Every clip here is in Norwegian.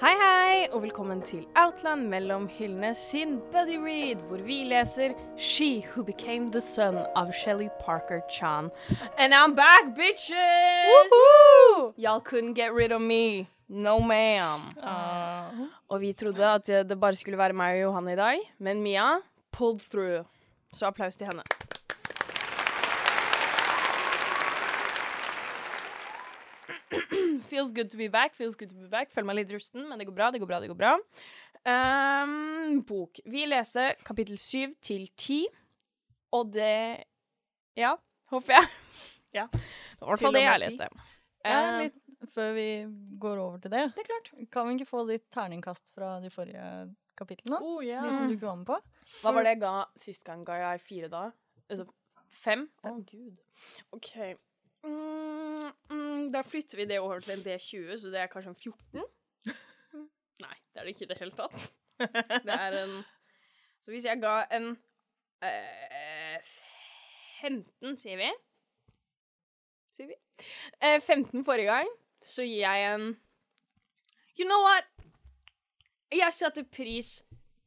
Hei, hei, og velkommen til Outland mellom hyllene sin Buddy Read, hvor vi leser She Who Became the Sun av Shelly Parker Chan. And I'm back, bitches! Y'all couldn't get rid of me. No ma'am. Og vi trodde at det bare skulle være meg og Johanne i dag, men Mia pulled through. Så applaus til henne. Feels good to be back, feels good to be back. Føler meg litt rusten, men det går bra, det går bra, det går bra. Um, bok. Vi leser kapittel syv til ti, og det Ja, håper jeg. ja. Det var i hvert fall det jeg leste. Ja, Eh, litt før vi går over til det. det er klart. Kan vi ikke få litt terningkast fra de forrige kapitlene? Oh, yeah. De som du ikke var med på? Hva var det jeg ga sist gang? Ga jeg fire da? Altså fem? Å, gud. OK. Mm, mm, da flytter vi det over til en D20, så det er kanskje en 14? Nei, det er det ikke i det hele tatt. Det er en Så hvis jeg ga en eh, 15, sier vi Sier vi? Eh, 15 forrige gang, så gir jeg en You know what? Jeg setter pris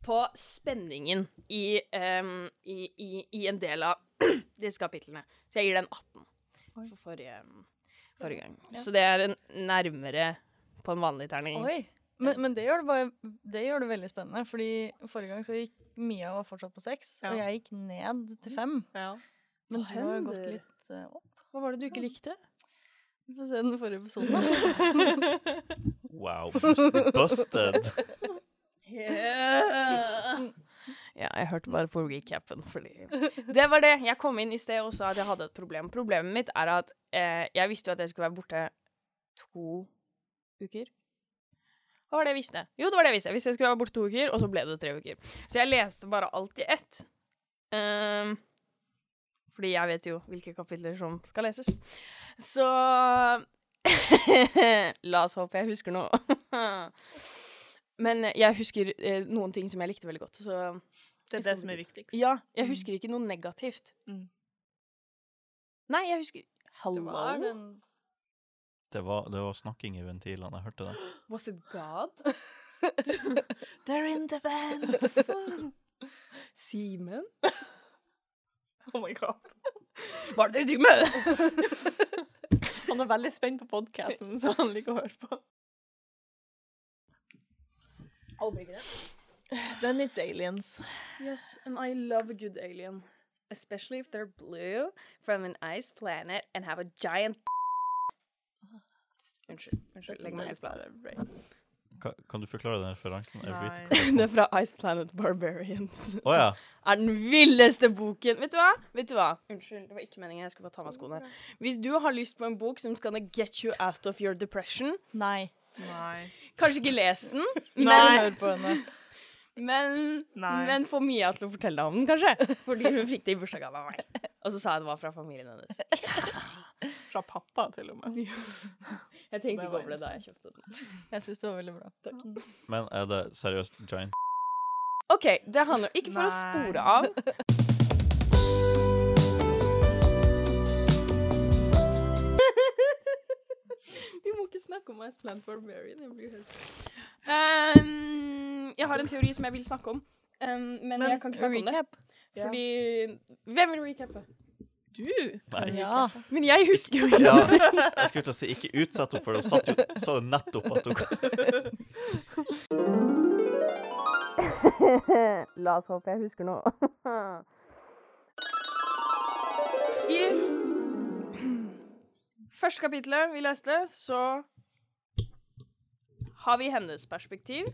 på spenningen i, um, i, i, i en del av disse kapitlene. Så jeg gir den 18 for forrige, forrige gang. Så det er en nærmere på en vanlig terning. Oi! Men, men det, gjør det, bare, det gjør det veldig spennende, fordi forrige gang så gikk Mia var fortsatt på seks, og jeg gikk ned til fem. Men Hva du har gått litt uh, opp. Hva var det du ikke likte? Vi får se den forrige episoden. Wow. Busted. Ja, jeg hørte bare på recapen, fordi Det var det. Jeg kom inn i sted og sa at jeg hadde et problem. Problemet mitt er at eh, jeg visste jo at jeg skulle være borte to uker. Hva var det jeg visste? Jo, det var det jeg visste. Jeg visste jeg skulle være borte to uker, og så ble det tre uker. Så jeg leste bare alt i ett. Um, fordi jeg vet jo hvilke kapitler som skal leses. Så La oss håpe jeg husker noe. Men jeg husker eh, noen ting som jeg likte veldig godt. Så Det er det som er viktigst. ja, jeg husker ikke noe negativt. Mm. Nei, jeg husker Det var den Det var, det var snakking i ventilene. Jeg hørte det. Was it God? They're in the vents. Simen? oh my god. Hva er det dere driver med? Han er veldig spent på podkasten, så han liker å høre på. Then it's aliens. Yes, and I love a good alien. Especially if they're blue, from an ice planet, and have a giant Unnskyld. unnskyld, Legg meg helt flat. Ka- Kan du forklare den referansen? Det er fra Ice Planet Barbarians. Oh, ja. er den villeste boken. Vet du hva? Vet du hva? Unnskyld, det var ikke meningen. Jeg skulle bare ta av meg skoene. Hvis du har lyst på en bok som skal get you out of your depression, Nei. Nei. Kanskje ikke lest den, Men men, hør på henne. men, Nei. men få Mia til å fortelle deg om den, kanskje. Fordi hun fikk det i bursdagsgave av meg. Og så sa jeg det var fra familien hennes. Fra pappa, til og med. Jeg tenkte ikke over det da jeg kjøpte den. Jeg syns det var veldig bra. Men er det seriøst giant? OK, det handler ikke for å spore av. må ikke snakke om Ice Plant Barbarian. Jeg blir helt um, Jeg har en teori som jeg vil snakke om, um, men, jeg kan ikke snakke om det. Recap. Fordi Hvem vil recappe? Du? Nei. Ja. Men jeg husker jo Ja, ingenting. jeg skulle til å si ikke utsett henne, for hun satt jo, sa jo nettopp at hun La oss håpe jeg husker noe. I første kapitlet vi leste, så har vi hennes perspektiv.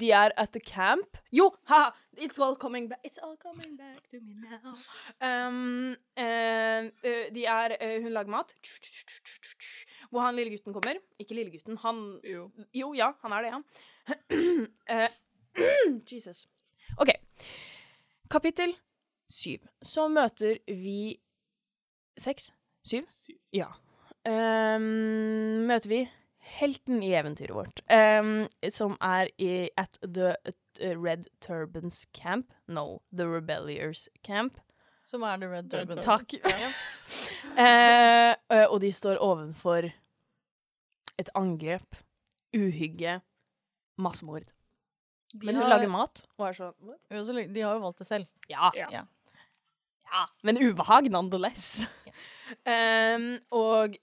De er at the camp. Jo, ha! It's all coming back. It's all coming back to me now. Um, eh, eh, de er uh, Hun lager mat. Hvor han lille gutten kommer. Ikke lille gutten, han Jo. Jo, ja, han er det, ja. Uh, Jesus. OK. Kapittel syv. Så møter vi Seks? Syv? Syv. Ja. Um, møter vi helten i eventyret vårt, um, som er i at the at, uh, Red Turbans Camp. No, The Rebelliers Camp. Som er The Red Turbans. Takk. Eh, Eh, og de står ovenfor et angrep, uhygge, massemord. Men hun har- lager mat og er sånn så De har jo valgt det selv. Ja. Ja. Ja. Men ubehag nonetheless. um, og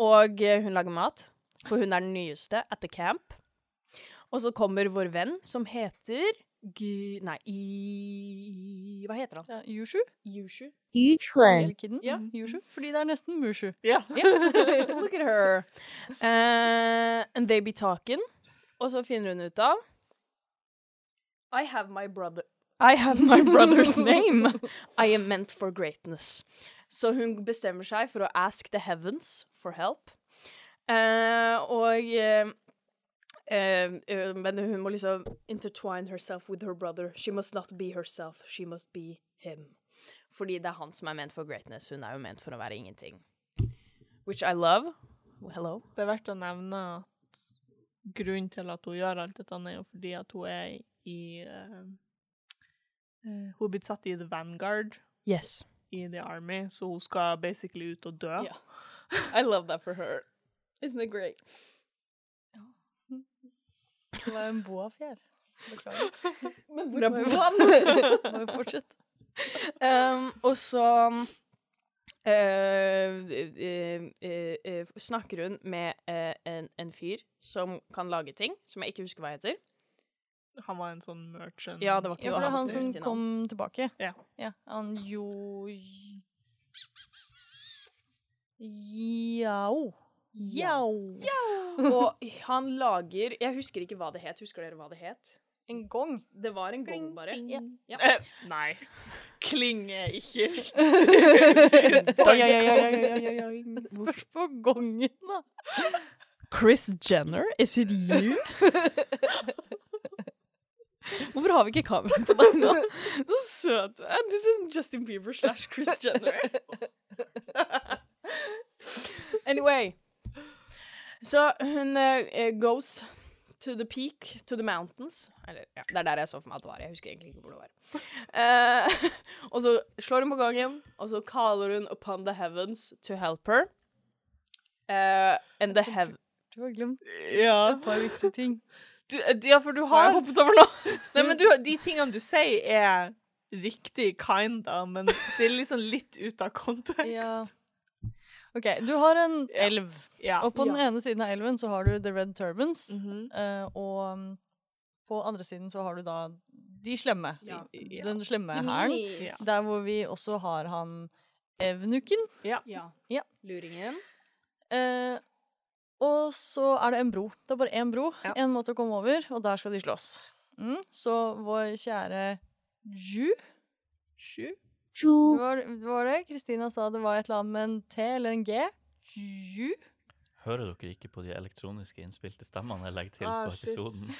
Og hun lager mat, for hun er den nyeste the camp. Og så kommer vår venn som heter Gy... Nei, i... Hva heter han? Ja, Yushu. Yushu. 愚蠢，Eller Kidden. Ja. Yushu. Fordi det er nesten Mushu. Ja. Look at her. Uh, and they be talking. Og så finner hun ut av I have my brother I have my brother's name. I am meant for greatness. Så hun bestemmer seg for å ask the heavens for help. Uh, og uh, eh, eh, Men hun må liksom intertwine herself with her brother. She must not be herself, she must be him. Fordi det er han som er ment for greatness. Hun er jo ment for å være ingenting. Which I love. Hello. Det er verdt å nevne at grunnen til at hun gjør alt dette, er jo fordi at hun er i Hun er blitt satt i The Vanguard Yes. i The Army, så hun skal basically ut og dø. Yeah. I love that for her. Isn't it great? Det var en boafjær. Beklager. Men hvor er boaen? Må jo fortsette. um, og så eh, uh, uh, uh, snakker hun med eh, en, en fyr som kan lage ting, som jeg ikke husker hva heter. Han var en sånn merchant. Ja, det var ikke Ja, for det er han han som kom tilbake. Ja. Ja, han jo... Jao. Jau. Og han lager Jeg husker ikke hva det het. Husker dere hva det het? En gong. Det var en gong, bare. Ja. Ja. Eh, nei. Kling er ikke Oi, oi, oi, oi, oi, oi, oi. Hvorfor- Spørs på gongen, da. Chris Jenner, is it you? Hvorfor har vi ikke kamera på deg nå? Så søt du er. Du ser ut som Justin Bieber slash Chris Jenner. anyway. Så hun uh, goes to the peak, to the mountains. Eller, ja, det er der jeg så for meg at det var. Jeg husker egentlig ikke hvor det var. Uh, og så slår hun på gangen, og så kaller hun upon the heavens to help her. Uh, and the heaven Du har glemt Ja. et par viktige ting. Du, ja, for du Har jeg hoppet over nå? Nei, men du, de tingene du sier, er riktig kinda, men det er liksom litt ut av kontekst. Ja. OK, du har en Ja. elv, Ja. og på den Ja. ene siden av elven så har du The Red Turbans, Mhm. eh, og um, på andre siden så har du da de slemme. Ja. Ja. Den slemme hæren. Ja. Der hvor vi også har han Evnuken. Ja. Ja. Luringen. Eh, og så er det en bro. Det er bare én bro, Ja. måte å komme over, og der skal de slåss. Mm, så vår kjære Ju Sju? det var, det var det Kristina sa det var et eller annet med en T eller en G. Ju. Hører dere ikke på de elektroniske innspilte stemmene jeg legger til Ah, på shit. episoden?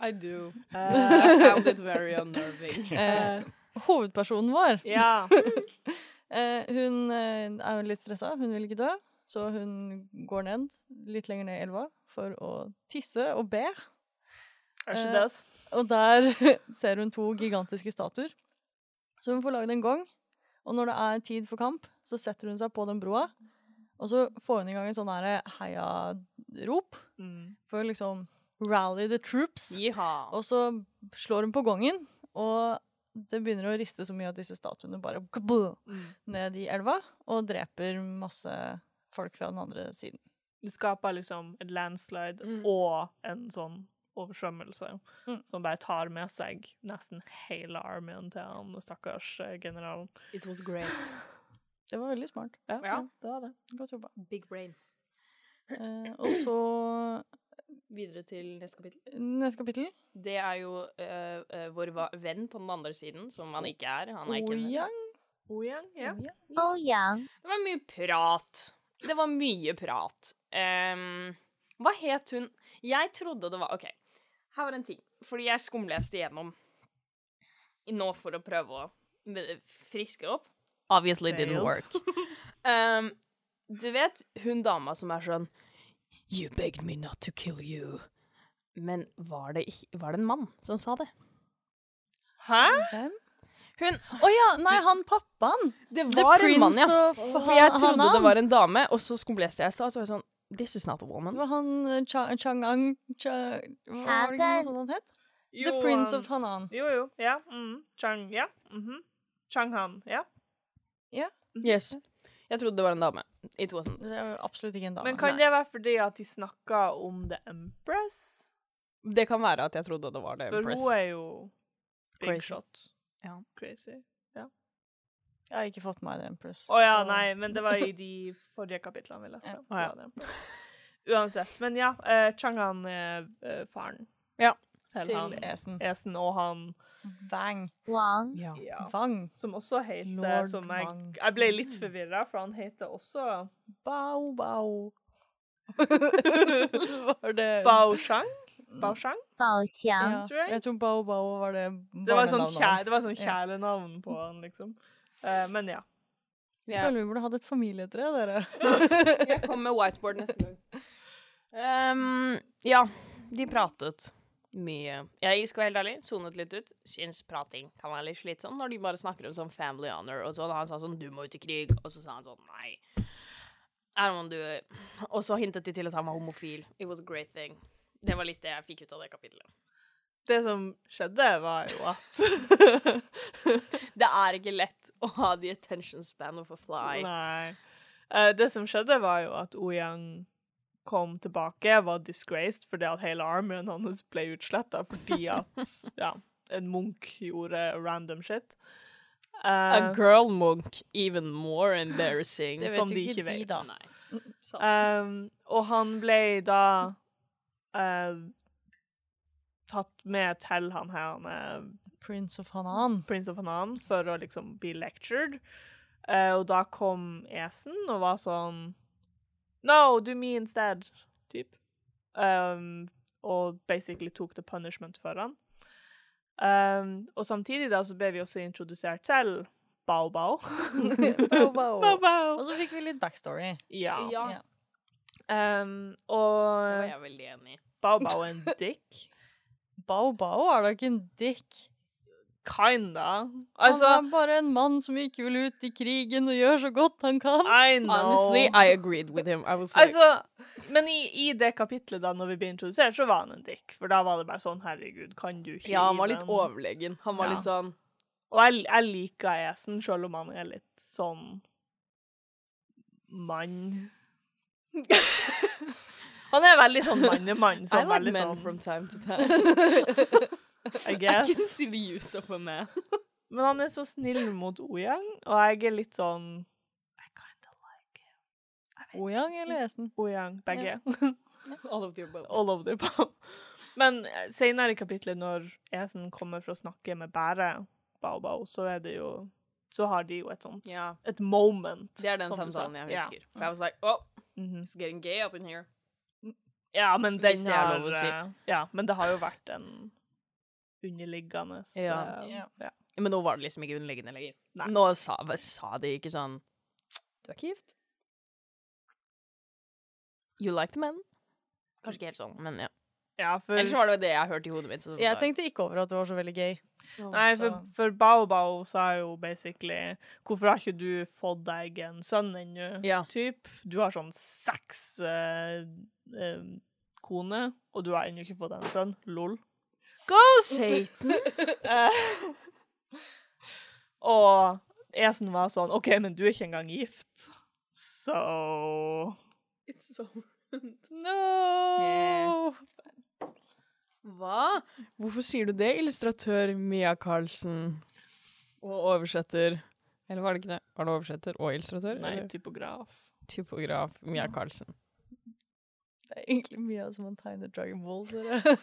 I do. Uh, I found it very unnerving. uh, hovedpersonen vår, ja. eh, hun eh, er jo litt stressa. Hun vil ikke dø, så hun går ned litt lenger ned i elva for å tisse og be. Eh. Og der ser hun to gigantiske statuer. Så hun får lagd en gong. Og når det er tid for kamp, så setter hun seg på den broa. Og så får hun i gang en sånn heiarop Mm. for liksom rally the troops. Jiha. Og så slår hun på gongen, og det begynner å riste så mye at disse statuene bare Mm. ned i elva og dreper masse folk fra den andre siden. Det skaper liksom et landslide Mm. og en sånn oversvømmelse Mm. som bare tar med seg nesten hele armeen til han stakkars eh, generalen. It was great. Det var veldig smart. Ja. det var det. Godt jobba. Big brain. Eh, og så Videre til neste kapittel. neste kapittel. Det er jo eh, eh, vår venn på den andre siden, som han ikke er. Han er ikke en venn. Oyang. Ja. 欧阳 Det var mye prat. Det var mye prat. Um, hva het hun Jeg trodde det var OK, her var en ting. Fordi jeg skumleste igjennom nå for å prøve å friske opp. Obviously didn't work. um, du vet hun dama som er sånn You begged me not to kill you. Men var det, var det en mann som sa det? Hæ? Hvem? Hun Å ja! Nei, han pappaen! Det var en mann, ja. For jeg trodde det var en dame, og så skumleste jeg i stad, så var jeg sånn This is not a Det woman. var han uh, Chang-Ang Cha Hva var det ikke noe sånt han het? The Prince um, of Hanan. Jo, jo. Ja. Mm. Chang, ja. mhm. Chang-han. Ja. Yes. Jeg trodde det var en dame. It wasn't. Det er absolutt ikke en dame. Men kan Nei. det være fordi at de snakka om The Empress? Det kan være at jeg trodde det var. For Empress. hun er jo big Crazy. shot. Ja. Crazy. Jeg har ikke fått med meg The Empress. Å ja, så- nei, men det var i de forrige kapitlene vi leste. Ja. ja. Empress. Uansett. Men ja, uh, Changan er eh, faren Ja. til, Til han Esen. Esen, og han Wang. Wang, Ja. ja, Wang. som også heter Lord som jeg, Wang. jeg ble litt forvirra, for han heter også Bao Bao. var det Bao Shang? Bao Shang? Bao Xiang, Ja, tror jeg. jeg tror Bao Bao var det Det var sånn, kjæ, det var sånn kjælenavn på han, liksom. Uh, men ja. Jeg føler vi burde hatt et familietre, dere. Jeg kommer med whiteboard neste gang. Um, ja, de pratet mye. Jeg skal være helt ærlig, sonet litt ut. Syns prating kan være litt slitsom når de bare snakker om sånn family honor og sånn. Han sa sånn 'du må ut i krig', og så sa han sånn 'nei'. I don't wanna do. Og så hintet de til at han var homofil. It was a great thing. Det var litt det jeg fikk ut av det kapitlet. Det som skjedde, var jo at Det er ikke lett å ha the attention span of a fly. Nei. Eh, det som skjedde, var jo at Oyang kom tilbake, var disgraced fordi at hele armyen hans ble utsletta fordi at ja, en munk gjorde random shit. A Eh, girl monk, even more embarrassing. Det vet som de ikke ikke de, da. Um, og han ble da eh, tatt med til han her, han er Prince of Hanan. Prince of Hanan, for å liksom bli lectured. Uh, og da kom Esen og var sånn No, do me instead, typ. Um, og basically tok the punishment for han. Um, og samtidig da så ble vi også introdusert til. Bao Bao. Bao Bao. Og så fikk vi litt backstory. Ja. Ja. Ja. og Det var jeg veldig enig i. Bao Bao er en dick. Bao Bao er da ikke en dick. Kinda. Altså, han er bare en mann som ikke vil ut i krigen og gjør så godt han kan. I know. Honestly, I agreed with him. I was like, Altså, men i, i det kapitlet da når vi ble introdusert, så var han en dick. For da var det bare sånn, herregud, kan du ikke ja, han var litt overlegen. Han var Ja. litt sånn Og jeg, jeg liker Esen, selv om han er litt sånn mann. han er veldig sånn mannemann. I Sånn, like veldig men sånn, from time to time. I I guess. can see the use of a man. Men han er så snill mot Oyang, og jeg er litt sånn I kinda like him. Oyang eller Esen? Oyang, begge. All of the above. All of the above. Men eh, senere i kapitlet, når Esen kommer for å snakke med Bære Bao Bao, så er det jo Så har de jo et sånt Ja, Et moment. det er den som samtalen jeg husker. For I was like, oh, Mhm. it's getting gay up in here. Ja, men den Hvis det er har lov å si. Ja, men det har jo vært en underliggende Ja. Ja. ja. Men nå var det liksom ikke underliggende lenger. Nei. Nå sa, sa de ikke sånn Du er ikke gift? You like the men? Kanskje ikke helt sånn, men ja. Ja, for Ellers var det det jeg hørte i hodet mitt. Så Jeg bare- tenkte ikke over at det var så veldig gøy. Nei, for, så- for Bao Bao sa jo basically Hvorfor har ikke du fått deg en sønn ennå? Ja. Typ. Du har sånn seks uh, uh, kone, og du har ennå ikke fått en sønn. Lol. Go, Satan! Og Esen var sånn OK, men du er ikke engang gift. Så It's so No! Hva? Hvorfor sier du det, illustratør Mia Karlsen? Og oversetter Eller var det ikke det? Var det oversetter og illustratør? Nei, eller typograf. typograf Mia Karlsen. Det er egentlig Mia som har tegnet Dragon Ball. Dere.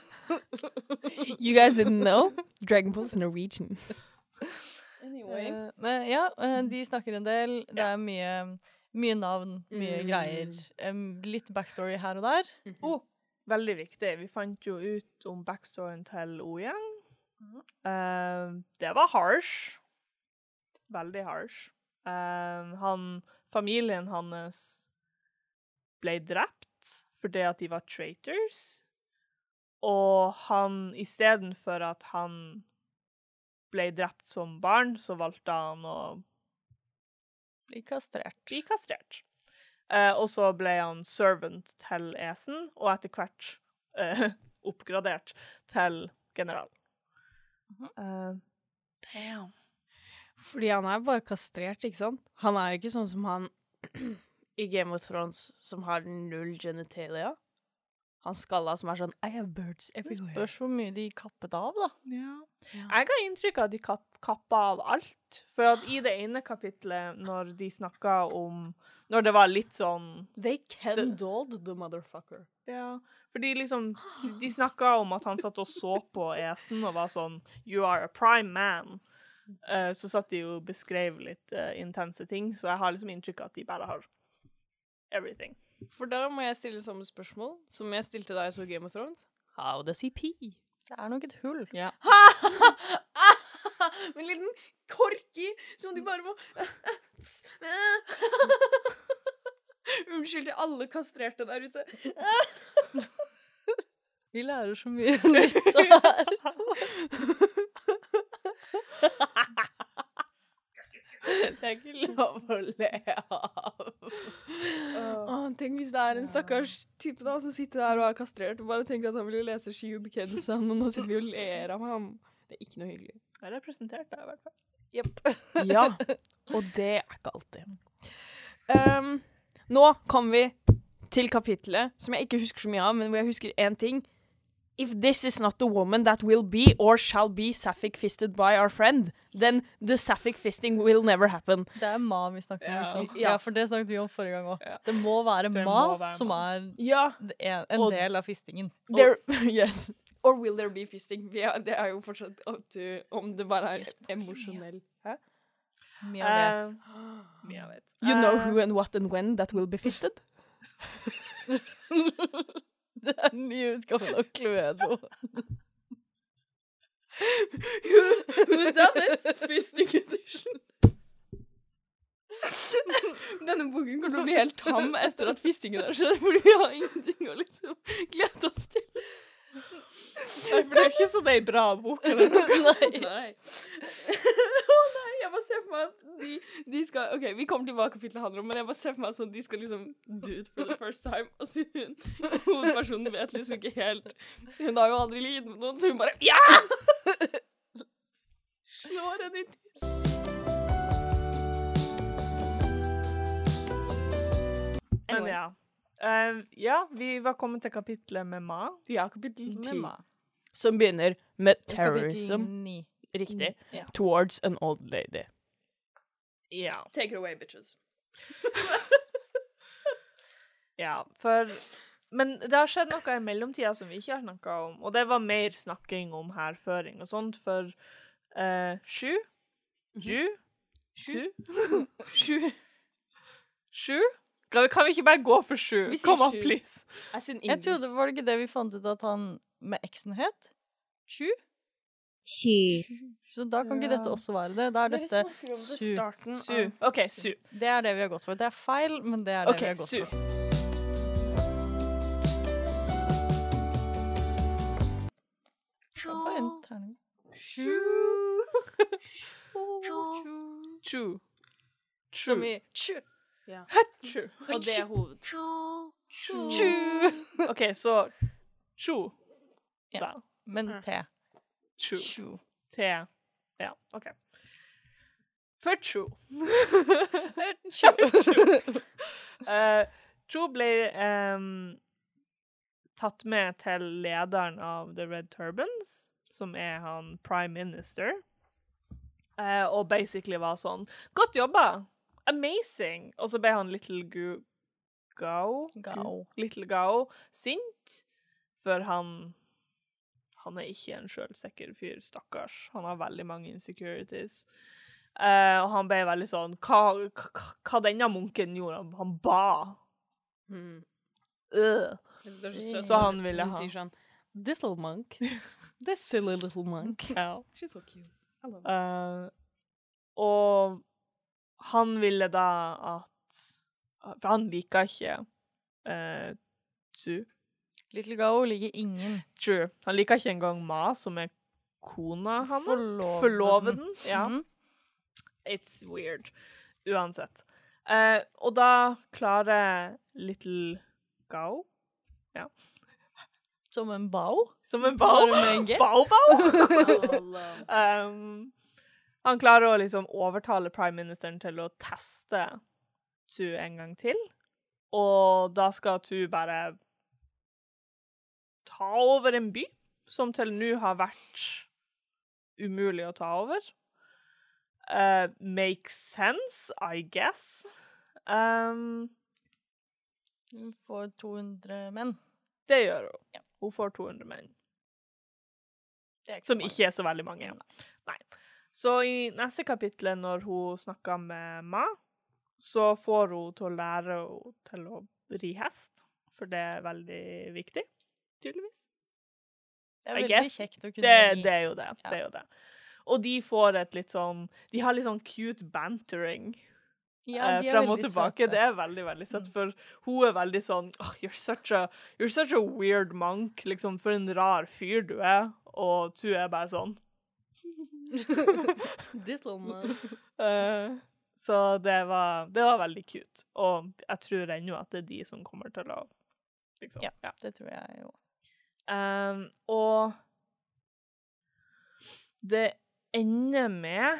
You guys didn't know? Dragon Ball's is Norwegian. Anyway. Uh, men ja, eh, de snakker en del. Det er mye, mye navn, mye Mm. greier. Um, litt backstory her og der. Oh, veldig viktig. Vi fant jo ut om backstoryen til Oyang. Eh, det var harsh. Veldig harsh. Eh, han, familien hans ble drept fordi at de var traitors. Og han, istedenfor at han ble drept som barn, så valgte han å Bli kastrert. bli kastrert. Eh, og så ble han servant til Esen, og etter hvert eh, oppgradert til general. Mhm. Eh, damn. Fordi han er bare kastrert, ikke sant? Han er ikke sånn som han i Game of Thrones som har null genitalia. Han skalla som er sånn I have birds everywhere. Det spørs hvor mye de kappet av, da. Jeg har inntrykk av at de kap- kappa av alt. For at i det ene kapitlet, når de snakka om Når det var litt sånn They kendalled the motherfucker. Ja, for de liksom De, de snakka om at han satt og så på Esen og var sånn You are a prime man. Uh, så satt de jo og beskrev litt uh, intense ting, så jeg har liksom inntrykk av at de bare har everything. For da må jeg stille samme spørsmål som jeg stilte da jeg så Game of Thrones. How does he pee? Det er nok et hull. Ja. Med en liten kork i, som de bare må Unnskyld til alle kastrerte der ute. Vi lærer så mye nytt her. Det er ikke lov å le av. Oh, tenk hvis det er en stakkars type da som sitter der og er kastrert og bare tenker at han ville lese the Sun, og nå sitter vi og ler av ham. Det er ikke noe hyggelig. Jeg representert da i hvert fall. Ja, og det er ikke alltid. Um, nå kommer vi til kapitlet som jeg ikke husker så mye av, men hvor jeg husker én ting. If this is not the woman that will be or shall be sapphic fisted by our friend, then the sapphic fisting will never happen. Det er Ma vi snakker om. Liksom. Ja. Ja, for det snakket vi om forrige gang òg. Ja. Det må være Det Ma må være som Ma. er Ja, en, en Og- del av fistingen. there, yes. Or will there be fisting? Ja, det er jo fortsatt opp til om det bare er emosjonell. Hæ? Mia vet. Uh, Mia vet. You know Eh, who and what and when that will be fisted? det er den nye utgaven av Cluedo. Done it? Fisting edition. Denne boken kommer til å bli helt tam etter at fistingen har skjedd, fordi vi har ingenting å liksom glede oss til. Nei, for det er ikke sånn en bra bok. Eller noe. nei. Å nei, jeg bare ser for meg at de, de skal OK, vi kommer til hva kapittelet handler om, men jeg bare ser for meg sånn de skal liksom do it for the first time, og så hun hovedpersonen vet liksom ikke helt Hun har jo aldri lidd med noen, så hun bare Ja! Slår henne i tissen. Men ja. Eh, ja, vi var kommet til kapitlet med Ma. Ja, kapittel Med Ma. Som begynner med terrorism. Riktig. Ja. Towards an old lady. Ja. Take it away, bitches. ja, for Men det har skjedd noe i mellomtida som vi ikke har snakka om, og det var mer snakking om hærføring og sånt, for uh, sju Sju? Sju? Sju. Sju? Kan vi, ikke bare gå for sju? Kom opp, please. As Jeg trodde, Var det ikke det vi fant ut at han med eksen het? Sju? Sju. Så da kan ikke dette også være det. Da er dette sju. Su. Su. OK, su. Det er det vi har gått for. Det er feil, men det er det okay, vi har gått su. for. Sju. Sju. Sju. Sju. Sju. Sju. Chu. Som i tju. Ja. Chu. Og det er hoved. Tju. Tju. OK, så tju. Ja. Da. Men Mm. te. Chu. Tju. Te. Ja, OK. For tju. tju. uh, tju ble um, tatt med til lederen av The Red Turbans, som er han prime minister, uh, og basically var sånn Godt jobba! Amazing! Og så ble han Little Gu Gao, Gao. Little Gao sint, for han Han er ikke en sjølsikker fyr, stakkars. Han har veldig mange insecurities. Uh, og han ble veldig sånn Hva, hva, denne munken gjorde? Han, han ba. Mm. Så Så han ville hun ha. sier sånn This little monk. This silly little monk. Yeah. She's so cute. I love her. Uh, og han ville da at For han liker ikke uh, Tzu. Little Gao liker ingen. True. Han liker ikke engang Ma, som er kona hans. Forloveden. Forloveden. Ja. Mhm. It's weird. Uansett. Uh, og da klarer Little Gao Som en bao. Som en bao. Bao-bao. um, han klarer å liksom overtale prime ministeren til å teste Tu en gang til. Og da skal Tu bare ta over en by som til nå har vært umulig å ta over. Uh, makes sense, I guess. Um, Hun får 200 menn. det gjør hun. Ja. Hun får 200 menn. Som mange. ikke er så veldig mange. Nei. Så i neste kapittel, når hun snakker med Ma, så får hun til å lære henne til å ri hest, for det er veldig viktig, tydeligvis. Det er veldig kjekt å kunne Det, ri. det er jo det. Ja. det er jo det. Og de får et litt sånn De har litt sånn cute bantering Ja, eh, de er fram og tilbake. søte. Det er veldig, veldig søtt, Mm. for hun er veldig sånn oh, you're, such a, you're such a weird monk. Liksom, for en rar fyr du er. Og du er bare sånn. This little. Eh, så det var, det var veldig cute. Og jeg tror ennå at det er de som kommer til å liksom, Ja. Det tror jeg jo. Um, og det ender med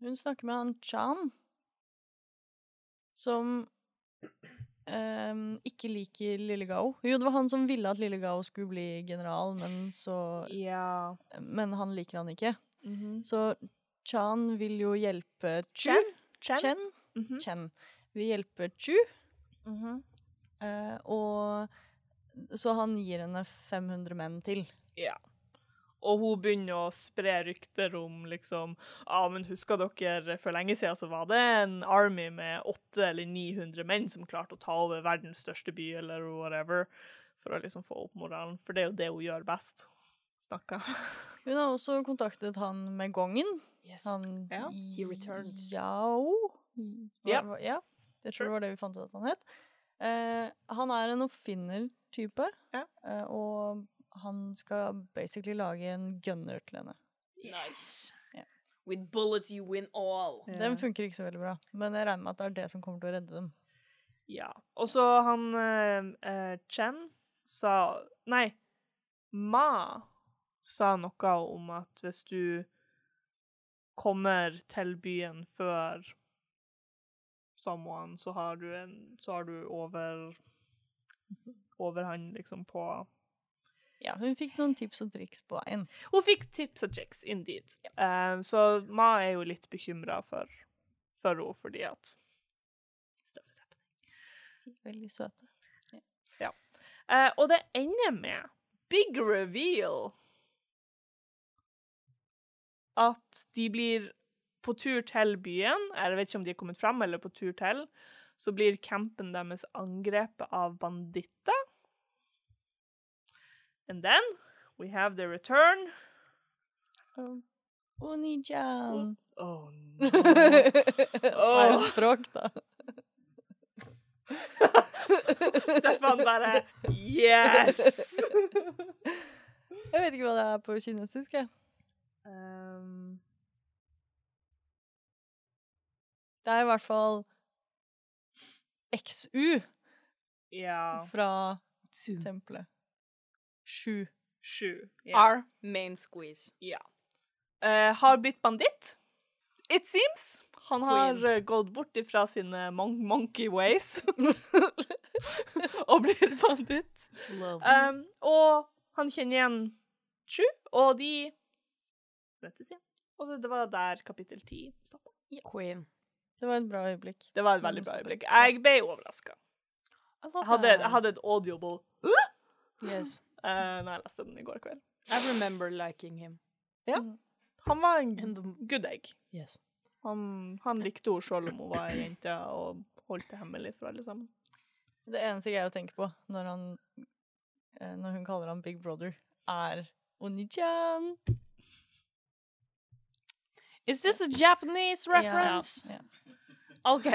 Hun snakker med han Chan, som ehm, ikke liker Lille Gao. Jo, det var han som ville at Lille Gao skulle bli general, men så Ja Men han liker han ikke. mhm. Så Chan vil jo hjelpe Chu. Chen? Chen? Chen. Mhm. Chen vil hjelpe Chu, Mm -hmm. uh, og så han gir henne 500 menn til. Ja. Og hun begynner å spre rykter om liksom Ja, men husker dere, for lenge siden så var det en army med 800 eller 900 menn som klarte å ta over verdens største by, eller whatever, for å liksom få opp moralen. For det er jo det hun gjør best. Snakka. Hun har også kontaktet han med gongen. Yes. Han Ja, he returns. Yao? Ja. Hva- Ja, jeg tror Sure. det var det vi fant ut at han het. Eh, han er en oppfinner-type, Ja. eh, og han skal basically lage en gunner til henne. Nice. Yeah. With bullets you win all. Den funker ikke så veldig bra, men jeg regner med at det er det som kommer til å redde dem. Ja. Og så han uh, eh, Chen sa Nei, Ma sa noe om at hvis du kommer til byen før someone, så har du en Så har du over Overhånd, liksom, på Ja, hun fikk noen tips og triks på veien. Hun fikk tips og triks, indeed. Eh, så Ma er jo litt bekymra for, for henne fordi at stuff. Veldig søte. Eh, og det ender med big reveal. At de blir på tur til byen, jeg vet ikke om de er kommet fram eller på tur til, så blir campen deres angrepet av banditter. And then we have the return. Og Oni-chan. Oh Feil Åh. språk, da. Stefan bare Yes! Jeg vet ikke hva det er på kinesisk, jeg. um, Det er i hvert fall XU ja fra tempelet. Sju. Sju. Yeah. R. main squeeze. Ja. Uh, har blitt banditt, it seems. Han har Queen. eh, gått bort ifra sine mon monkey ways og blitt banditt. Um, og han kjenner igjen Sju, og de møtes igjen. Og det var der kapittel ti stoppa. Queen. Det var et bra øyeblikk. Det var et veldig bra øyeblikk. Jeg ble overraska. Jeg hadde, jeg hadde et audible Yes. Uh, når jeg leste den i går kveld. I remember liking him. Ja. Han var en good egg. Yes. Han, han likte henne selv om hun var ei jente, og holdt det hemmelig for alle sammen. Det eneste jeg tenker på når, han, eh, når hun kaller ham Big Brother, er Oni-chan. Is this a Japanese reference? Ja. OK.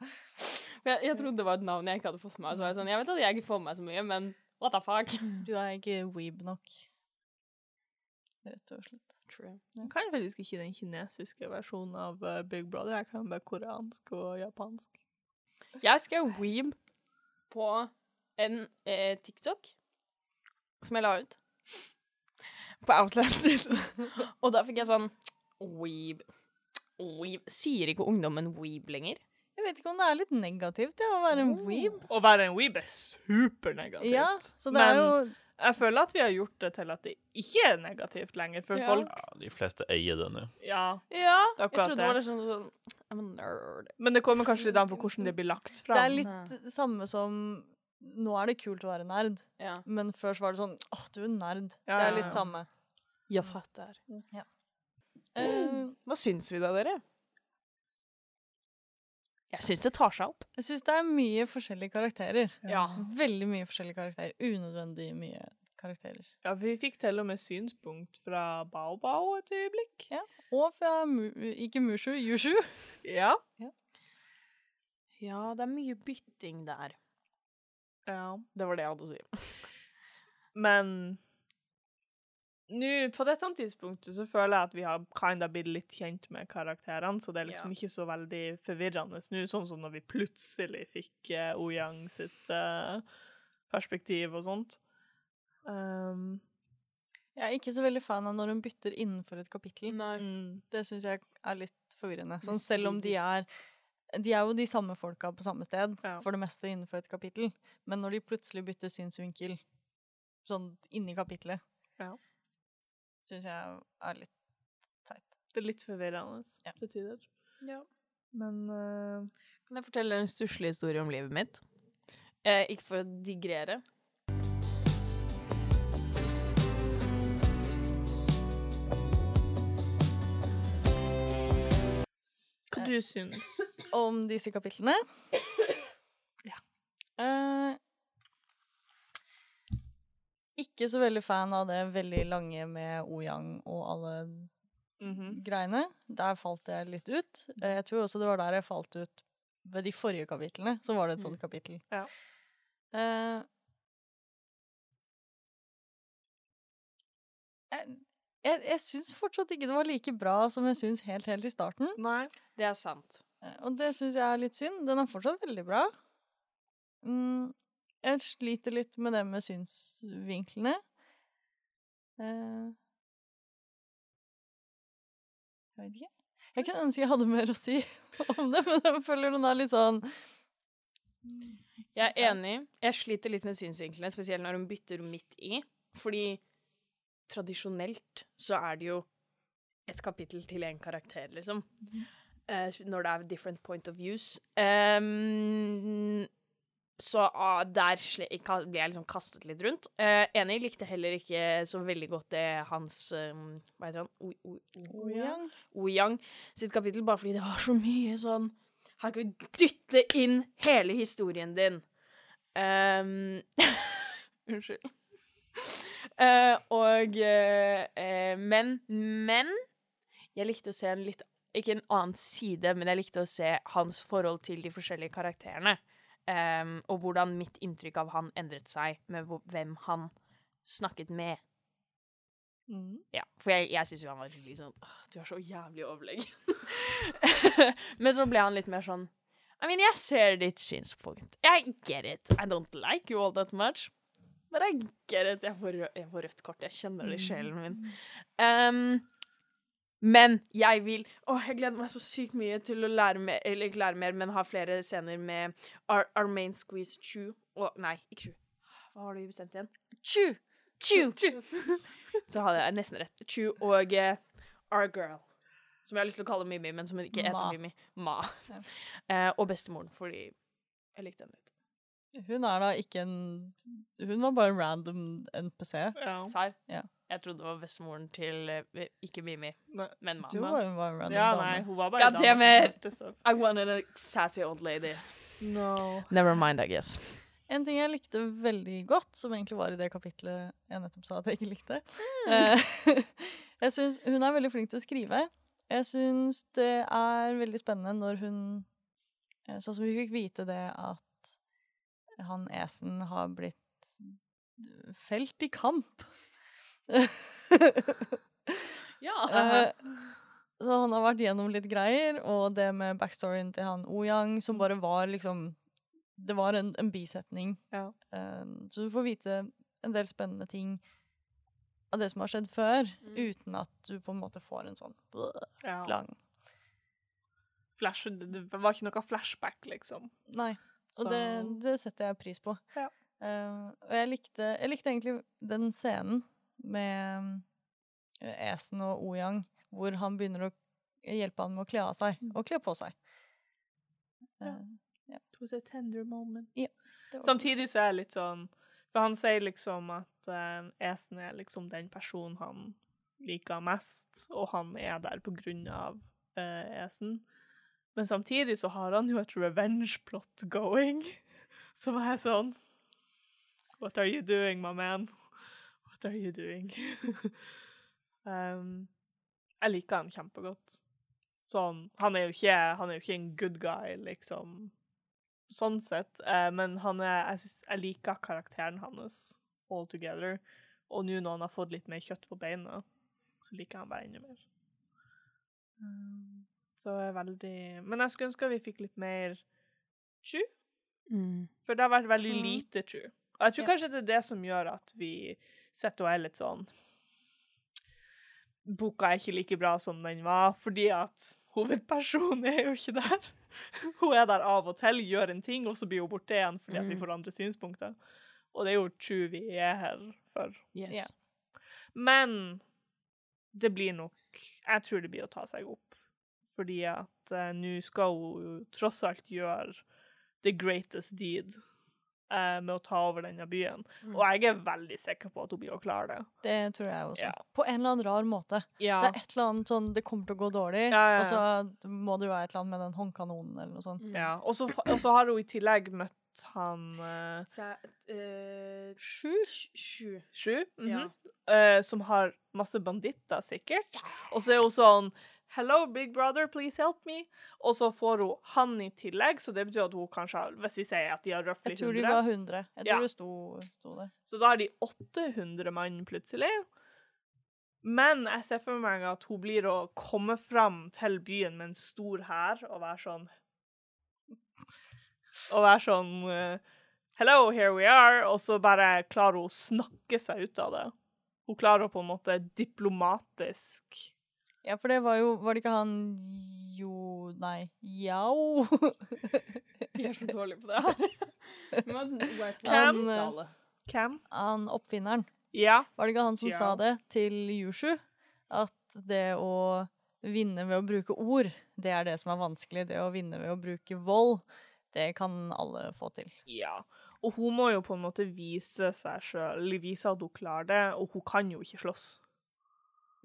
jeg, jeg trodde det var et navn jeg ikke hadde fått med meg. Så var jeg sånn, jeg vet at jeg ikke får med meg så mye, men What the fuck? Du er ikke weeb nok. Rett og slett. True. Jeg kan faktisk ikke den kinesiske versjonen av eh, Big Brother. Jeg kan bare koreansk og japansk. Jeg skrev weeb på en eh, TikTok som jeg la ut på sin. Og da fikk jeg sånn weeb. weeb. Sier ikke ungdommen weeb lenger? Jeg vet ikke om det er litt negativt det, å være en weeb. Å være en weeb er supernegativt. Ja, så det er Men jo jeg føler at vi har gjort det til at det ikke er negativt lenger, for Ja. folk Ja, de fleste eier det nå. Ja. Ja. Jeg trodde det var liksom sånn I'm a nerd. Men det kommer kanskje litt an på hvordan det blir lagt fram. Det er litt samme som Nå er det kult å være nerd, Ja. men før så var det sånn åh, du er nerd. Ja, det er litt ja. samme. Jeg fatter. Eh, Hva syns vi da, dere? Jeg syns det tar seg opp. jeg syns det er mye forskjellige karakterer. Ja. Veldig mye forskjellige karakterer. Unødvendig mye karakterer. Ja, vi fikk til og med synspunkt fra Bao Bao et øyeblikk. Og fra mu ikke Mushu, Yushu. Ja. Ja, det er mye bytting der. ja. Det var det jeg hadde å si. Men nå, på dette tidspunktet, så føler jeg at vi har kinda blitt litt kjent med karakterene, så det er liksom Ja. ikke så veldig forvirrende nå, sånn som når vi plutselig fikk uh, Yang sitt uh, perspektiv og sånt. Um, Jeg er ikke så veldig fan av når hun bytter innenfor et kapittel. Nei. mm, Det syns jeg er litt forvirrende. Sånn, selv om de er De er jo de samme folka på samme sted, Ja. for det meste innenfor et kapittel. Men når de plutselig bytter synsvinkel sånn inni kapittelet, Ja. Syns jeg er litt teit. det er litt forvirrende Ja. til tider. Ja. Men uh... Kan jeg fortelle en stusslig historie om livet mitt? Eh, ikke for å digrere. hva du syns Om disse kapitlene Ja. Eh, ikke så veldig fan av det veldig lange med O-Yang og alle Mhm. greiene. Der falt jeg litt ut. Eh, Jeg tror også det var der jeg falt ut ved de forrige kapitlene. Så var det et sånt kapittel. Ja. Uh, jeg jeg, jeg syns fortsatt ikke det var like bra som jeg syns helt, helt i starten. Nei. Det er sant. Uh, Og det syns jeg er litt synd. Den er fortsatt veldig bra. Mm, jeg sliter litt med det med synsvinklene. Eh, jeg vet ikke. Jeg kunne ønske jeg hadde mer å si om det, men jeg føler den er litt sånn Jeg er enig. Jeg sliter litt med synsvinklene, spesielt når hun bytter midt i. Fordi tradisjonelt så er det jo et kapittel til en karakter, liksom. Eh, når det er different point of views. Ehm, så ah, der blir ble jeg liksom kastet litt rundt. Eh, enig, likte heller ikke så veldig godt det hans um, Hva heter han? O-Yang. O-Yang sitt kapittel, bare fordi det var så mye sånn Her kan vi dytte inn hele historien din. Um, Unnskyld. Uh, og uh, uh, Men, men jeg likte å se en litt Ikke en annen side, men jeg likte å se hans forhold til de forskjellige karakterene. Ehm, og hvordan mitt inntrykk av han endret seg med hvem han snakket med. Mm. Ja, for jeg, jeg syns jo han var litt sånn Du er så jævlig overlegen. Men så ble han litt mer sånn I mean, jeg ser ditt synspunkt. I get it. I don't like you all that much. But I get it. Jeg får, jeg får rødt kort. Jeg kjenner det i sjelen min. Um, men jeg vil Å, jeg gleder meg så sykt mye til å lære mer, eller ikke lære mer, men ha flere scener med our, main squeeze Chu og Nei, ikke Chu. Hva har du bestemt igjen? Chu! Chu! Så hadde jeg nesten rett. Chu og uh, Our Girl. Som jeg har lyst til å kalle Mimmi, men som ikke heter. Mimmi. Ma. Ja. Uh, og bestemoren, fordi jeg likte henne litt. Hun er da ikke en Hun var bare en random NPC. Ja. Serr? Ja. Jeg trodde det var bestemoren til eh, ikke Mimi, Nei. men Du var jo bare en random ja, dame. nei, hun var bare God damn it. I wanted a sassy old lady. No. Never mind, I guess. En ting jeg likte veldig godt, som egentlig var i det kapitlet jeg nettopp sa at jeg ikke likte mm. Jeg synes Hun er veldig flink til å skrive. Jeg syns det er veldig spennende når hun eh, Sånn som vi fikk vite det at han Esen har blitt felt i kamp. Ja. Uh, så han har vært gjennom litt greier, og det med backstoryen til han O-Yang, som bare var liksom Det var en, en bisetning. Ja. Uh, så du får vite en del spennende ting av det som har skjedd før, Mm. uten at du på en måte får en sånn ja. lang Flash, det, det var ikke noe flashback, liksom. Nei. Og det, det setter jeg pris på. Ja. Uh, og jeg likte, jeg likte egentlig den scenen med uh, Esen og O-Yang, hvor han begynner å hjelpe han med å kle av seg, og kle på seg. Ja. Eh, It was a tender moment. Ja, Samtidig så er det litt sånn For han sier liksom at uh, Esen er liksom den personen han liker mest, og han er der på grunn av eh, Esen. Men samtidig så har han jo et revenge plot going, som er sånn What are you doing, my man? What are you doing? um, jeg liker han kjempegodt. Sånn, han er ikke, han er jo ikke en good guy, liksom sånn sett. uh, men er, jeg, synes, jeg liker karakteren hans all together. Og nå når han har fått litt mer kjøtt på beina, så liker jeg han bare enda mer. Um, så jeg er veldig Men jeg skulle ønske vi fikk litt mer true. Mm. For det har vært veldig mm. lite true. Og jeg tror Ja. kanskje det er det som gjør at vi sitter og er litt sånn Boka er ikke like bra som den var, fordi at hovedpersonen er jo ikke der. Hun er der av og til, gjør en ting, og så blir hun borte igjen fordi at vi Mm. får andre synspunkter. Og det er jo true vi er her for. Yes. Yeah. Men det blir nok Jeg tror det blir å ta seg opp. Fordi at uh, nå skal hun jo tross alt gjøre the greatest deed uh, med å ta over denne byen. Mm. Og jeg er veldig sikker på at hun blir å klare det. Det tror jeg også. Ja. På en eller annen rar måte. Ja. Det er et eller annet sånn Det kommer til å gå dårlig, Ja, ja, og så må det jo være et eller annet med den håndkanonen eller noe sånt. Mm. Ja. Og så og så har hun i tillegg møtt han uh, Så, eh, Sju? Sju. Sju, -hmm. Ja. uh, som har masse banditter, sikkert. Og så er hun sånn Hello, big brother, please help me. Og så får hun han i tillegg, så det betyr at hun kanskje har Hvis vi sier at de har røftlig Jeg tror de var 100. Jeg tror Ja. det sto, sto det. så da har de 800 mann plutselig. Men jeg ser for meg at hun blir å komme fram til byen med en stor hær og være sånn Og være sånn eh, Hello, here we are. Og så bare klarer hun å snakke seg ut av det. Hun klarer å på en måte diplomatisk Ja, for det var jo Var det ikke han Jo Nei, Yao? Vi er så dårlige på det her. Men Han, uttale. Hvem? han oppfinneren. Ja. Var det ikke han som Ja. sa det til Yushu? At det å vinne ved å bruke ord, det er det som er vanskelig. Det å vinne ved å bruke vold, det kan alle få til. ja. Og hun må jo på en måte vise seg sjøl, vise at hun klarer det, og hun kan jo ikke slåss.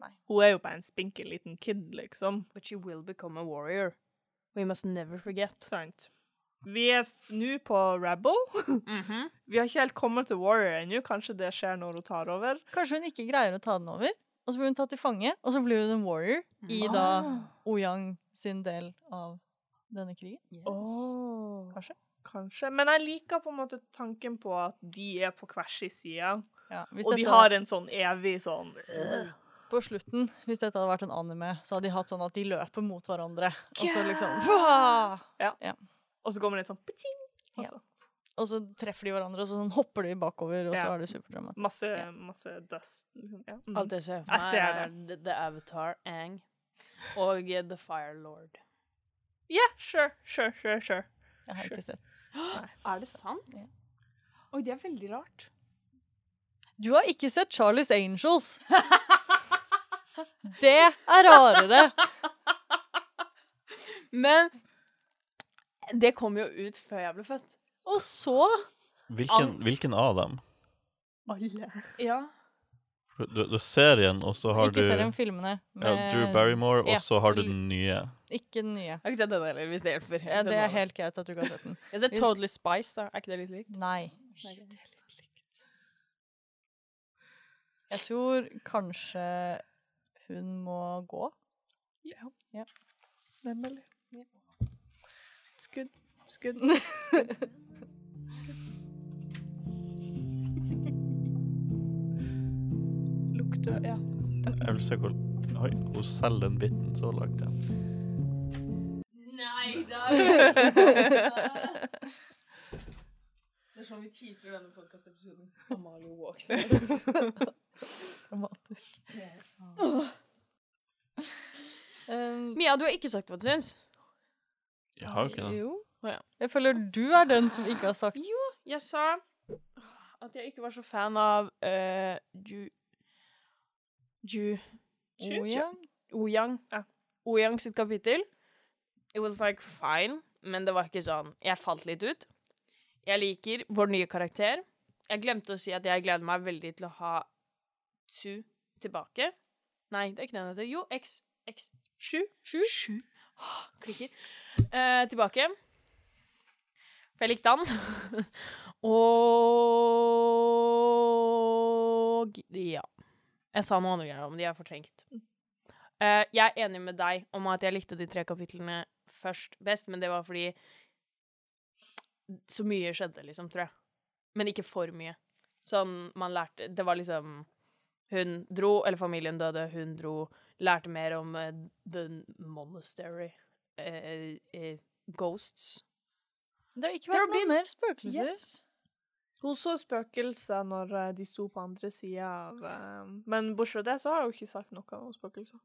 Nei. Hun er jo bare en spinkel liten kid, liksom. But she will become a warrior. We must never forget. Sant. Vi er nå på Rebel. -hmm. Vi har ikke helt kommet til Warrior ennå. Kanskje det skjer når hun tar over. Kanskje hun ikke greier å ta den over, og så blir hun tatt til fange, og så blir hun en warrior i da Ah. Oyang sin del av denne krigen. Yes. Kanskje. Kanskje. Men jeg liker på en måte tanken på at de er på hver sin side, Ja, og de har en sånn evig sånn På slutten, hvis dette hadde vært en anime, så hadde de hatt sånn at de løper mot hverandre. Og så liksom Ja. ja. Og så kommer det sånn og Ja. så Og så treffer de hverandre, og så sånn hopper de bakover, og så er det superdramatisk. masse, Ja. masse dust. liksom. Ja. Mm. Alt jeg ser for meg, er The, Avatar, Ang og The Fire Lord. Ja, sure, sure, sure, sure. Jeg har Sure. ikke sett. Er det sant? Ja. Oi, det er veldig rart. Du har ikke sett Charlies Angels! Det er rarere! Men det kom jo ut før jeg ble født. Og så Hvilken, hvilken av dem? Alle. Ja. Du, du serien, og så har Ikke du serien, filmene. ja, Drew Barrymore, og ja. så har du den nye. Ikke den nye. Jeg har ikke sett den heller, hvis det hjelper. Ja, det er helt greit at du ikke har sett den. Jeg har sett Totally Spice, da. Er ikke det litt likt? Nei. Nei. Jeg tror kanskje hun må gå. Ja. ja. Nemlig. Ja. Skudd. Skudd. Skudd. Lukter Ja. Jeg vil se hvor Oi, hun selger den biten så langt, ja. Nei da! Det er sånn vi teaser denne podkastepisoden. Amalie walks. Dramatisk. Um, Mia, du har ikke sagt hva du syns. Jeg har jo ikke det. Jo. Ja. Jeg føler du er den som ikke har sagt Jo, jeg sa at jeg ikke var så fan av uh, Ju... Ju... Oh, ja. Oyang. Ja. Oyang sitt kapittel. It was like fine, men det var ikke sånn Jeg falt litt ut. Jeg liker vår nye karakter. Jeg glemte å si at jeg gleder meg veldig til å ha Tsu tilbake. Nei, det er ikke den heter. Jo, X. X. Sju. Sju. Sju. Ah, Klikker. Eh, tilbake. For jeg likte han. Og ja. Jeg sa noen andre greier om de har fortrengt. Eh, jeg er enig med deg om at jeg likte de tre kapitlene først best, men det var fordi så mye skjedde, liksom, tror jeg. Men ikke for mye. Sånn man lærte Det var liksom Hun dro, eller familien døde, hun dro, lærte mer om uh, The Monastery. Uh, uh, ghosts. Det har ikke vært noen mer spøkelser. Hun så spøkelser når de sto på andre sida av Men bortsett fra det så har hun ikke sagt noe om spøkelser.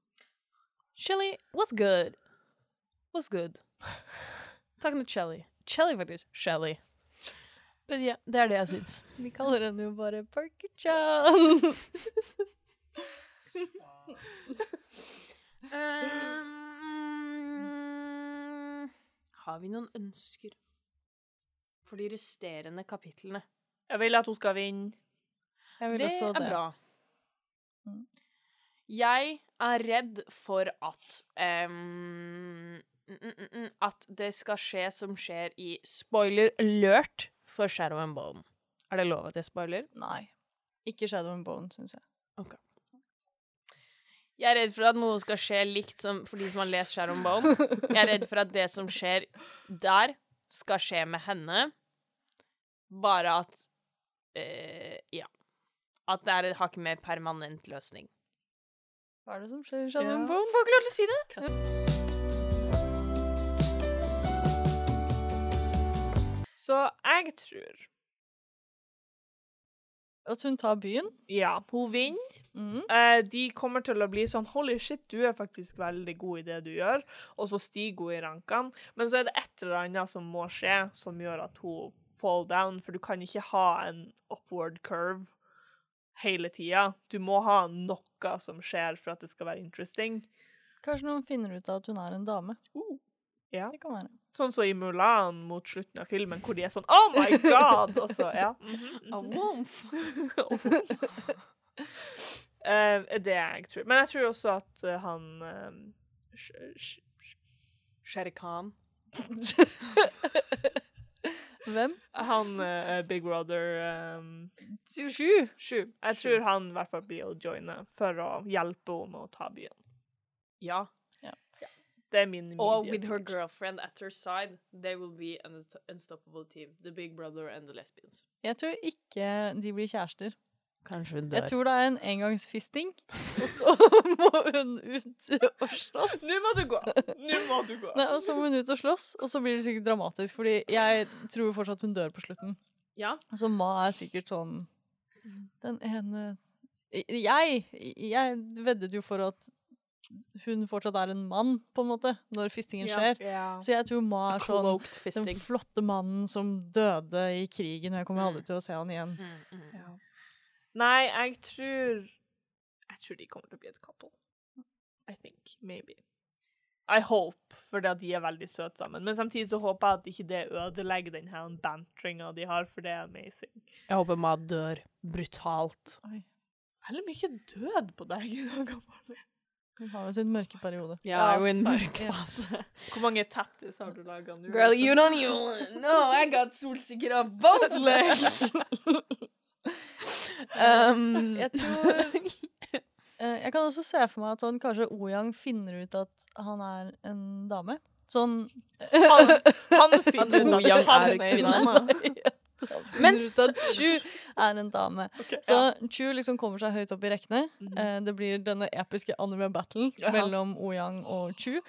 Shelly, what's good? What's good? Talking to Shelly. Shelly, faktisk. Shelly. Men ja, det er det jeg syns. Vi kaller henne jo bare Parker-chan. Um, har vi noen ønsker for de resterende kapitlene? Jeg vil at hun skal vinne. Jeg vil Det også er det. bra. Mm. Jeg er redd for at mm, At det skal skje som skjer i spoiler alert for Shadow and Bone. Er det lov at jeg spoiler? Nei. Ikke Shadow and Bone, syns jeg. Jeg er redd for at noe skal skje likt som for de som har lest Shadow and Bone. Jeg er redd for at det som skjer der, skal skje med henne. Bare at øh, Ja. At det er et hakk mer permanent løsning. Hva er det som skjer i Shadow Ja. and Bone? Får ikke lov til å si det. Så jeg tror At hun tar byen? Ja, hun vinner. Mm. Eh, de kommer til å bli sånn Holy shit, du er faktisk veldig god i det du gjør. Og så stiger hun i rankene. Men så er det et eller annet som må skje, som gjør at hun fall down. For du kan ikke ha en upward curve hele tida. Du må ha noe som skjer for at det skal være interesting. Kanskje noen finner ut av at hun er en dame. Ja. Det kan være. Sånn som i Mulan mot slutten av filmen, hvor de er sånn Oh my God! Og så, ja. Mhm, A mhm. womf. Eh, er det jeg tror. Men jeg tror også at uh, han eh, Sh- Sh- Shere Khan. Hvem? Han uh, Big Brother um, Sju. Sju. Jeg tror han i hvert fall blir å joine for å hjelpe henne med å ta byen. Ja. Det er min Og with her girlfriend at her side, they will be an unstoppable team. The Big Brother and the Lesbians. Jeg tror ikke de blir kjærester. Kanskje hun dør. Jeg tror det er en engangsfisting, og så må hun ut og slåss. Nå må du gå! Nå må du gå. Nei, og så må hun ut og slåss, og så blir det sikkert dramatisk, fordi jeg tror fortsatt hun dør på slutten. Ja. Så Ma er sikkert sånn Den ene Jeg, jeg veddet jo for at hun fortsatt er en mann, på en måte, når fistingen skjer. Ja. Så jeg tror Ma er sånn den flotte mannen som døde i krigen, og jeg kommer aldri til å se han igjen. Mm, mm. Ja. Nei, jeg tror Jeg tror de kommer til å bli et couple. I think. Maybe. I hope, fordi at de er veldig søte sammen. Men samtidig så håper jeg at ikke det ødelegger den her bantringa de har, for det er amazing. Jeg håper Ma dør brutalt. Veldig mye død på deg i dag, Amalie. Hun har jo sin mørke periode. Ja, jeg er jo en mørk fase. Hvor mange tattis har du laga nå? Girl, you don't even know I got solsikker av both legs. um, Jeg tror eh, Jeg kan også se for meg at sånn, kanskje Oyang finner ut at han er en dame. Sånn Han, han finner ut At at han er er en kvinne. Dame. Men Finner ut at Chu er en dame. Så Chu liksom kommer seg høyt opp i rekkene. Eh, det blir denne episke anime-battlen Ja. mellom Oyang og Chu.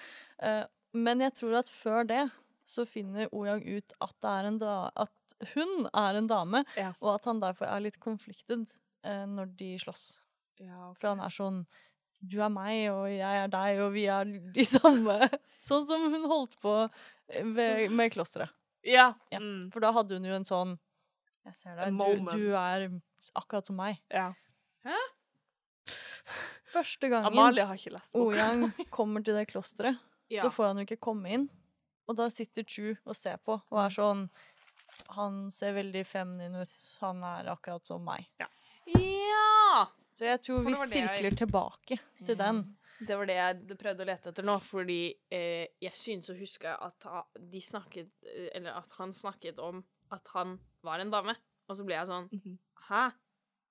Eh, men jeg tror at før det så finner Oyang ut at, det en da at hun er en dame, Ja. og at han derfor er litt konfliktet eh, når de slåss. Ja, For han er sånn Du er meg, og jeg er deg, og vi er de samme. Sånn som hun holdt på ved, med klosteret. Ja. Ja. Mm. For da hadde hun jo en sånn Jeg ser deg, du, du er akkurat som meg. ja. Hæ? Første gangen Amalie har ikke lest boka. Oyang kommer til det klosteret, Ja. så får han jo ikke komme inn. Og da sitter Chu og ser på, og er sånn Han ser veldig feminin ut. Han er akkurat som meg. ja! Så jeg tror vi sirkler jeg- tilbake til den. Det var det jeg prøvde å lete etter nå, fordi eh, jeg synes å huske at de snakket eh, Eller at han snakket om at han var en dame. Og så ble jeg sånn Mhm. Hæ?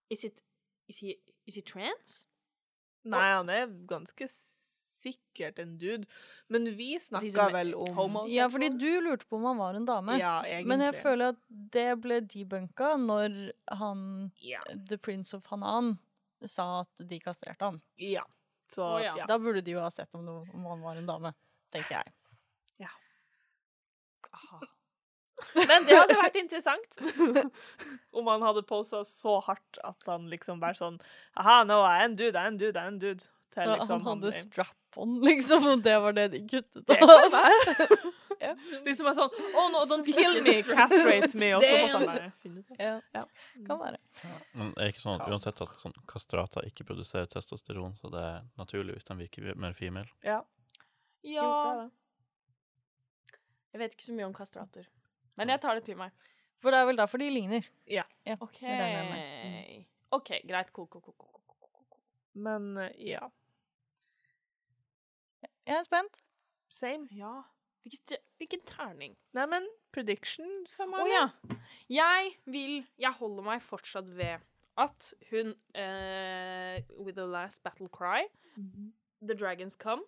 Is it Is he, is he trans? Nei, han er ganske sikkert en dude. Men vi snakka vel om homo- Ja, fordi du lurte på om han var en dame. Ja, egentlig. Men jeg føler at det ble debunka når han Ja. The Prince of Hanan sa at de kastrerte han. ja. Så oh, ja. ja. Da burde de jo ha sett om, noe, om han var en dame, tenker jeg. Ja Men det hadde vært interessant om han hadde posa så hardt at han liksom bare sånn Aha, nå er jeg en dude, jeg er en dude, jeg er en dude. Til liksom han hadde strap-on, liksom, og det var det de kuttet Det av. være. Liksom er sånn Oh no, don't kill me, castrate me. Og så måtte han bare finne ut. Ja, Ja. kan være. Men det er ikke sånn at uansett at sånn kastrater ikke produserer testosteron, så det er naturlig hvis de virker mer female. Ja. Ja. Jeg vet ikke så mye om kastrater. Men jeg tar det til meg. For det er vel derfor de ligner. Ja. OK. regner jeg med. OK, greit. Ko, ko, ko, cool, cool, cool, cool. Men eh, ja. Jeg er spent. Same. Ja. Hvilken, hvilken terning? Nei, men prediction, sa Å oh, ja. Jeg vil Jeg holder meg fortsatt ved at hun uh, With the last battle cry The dragons come.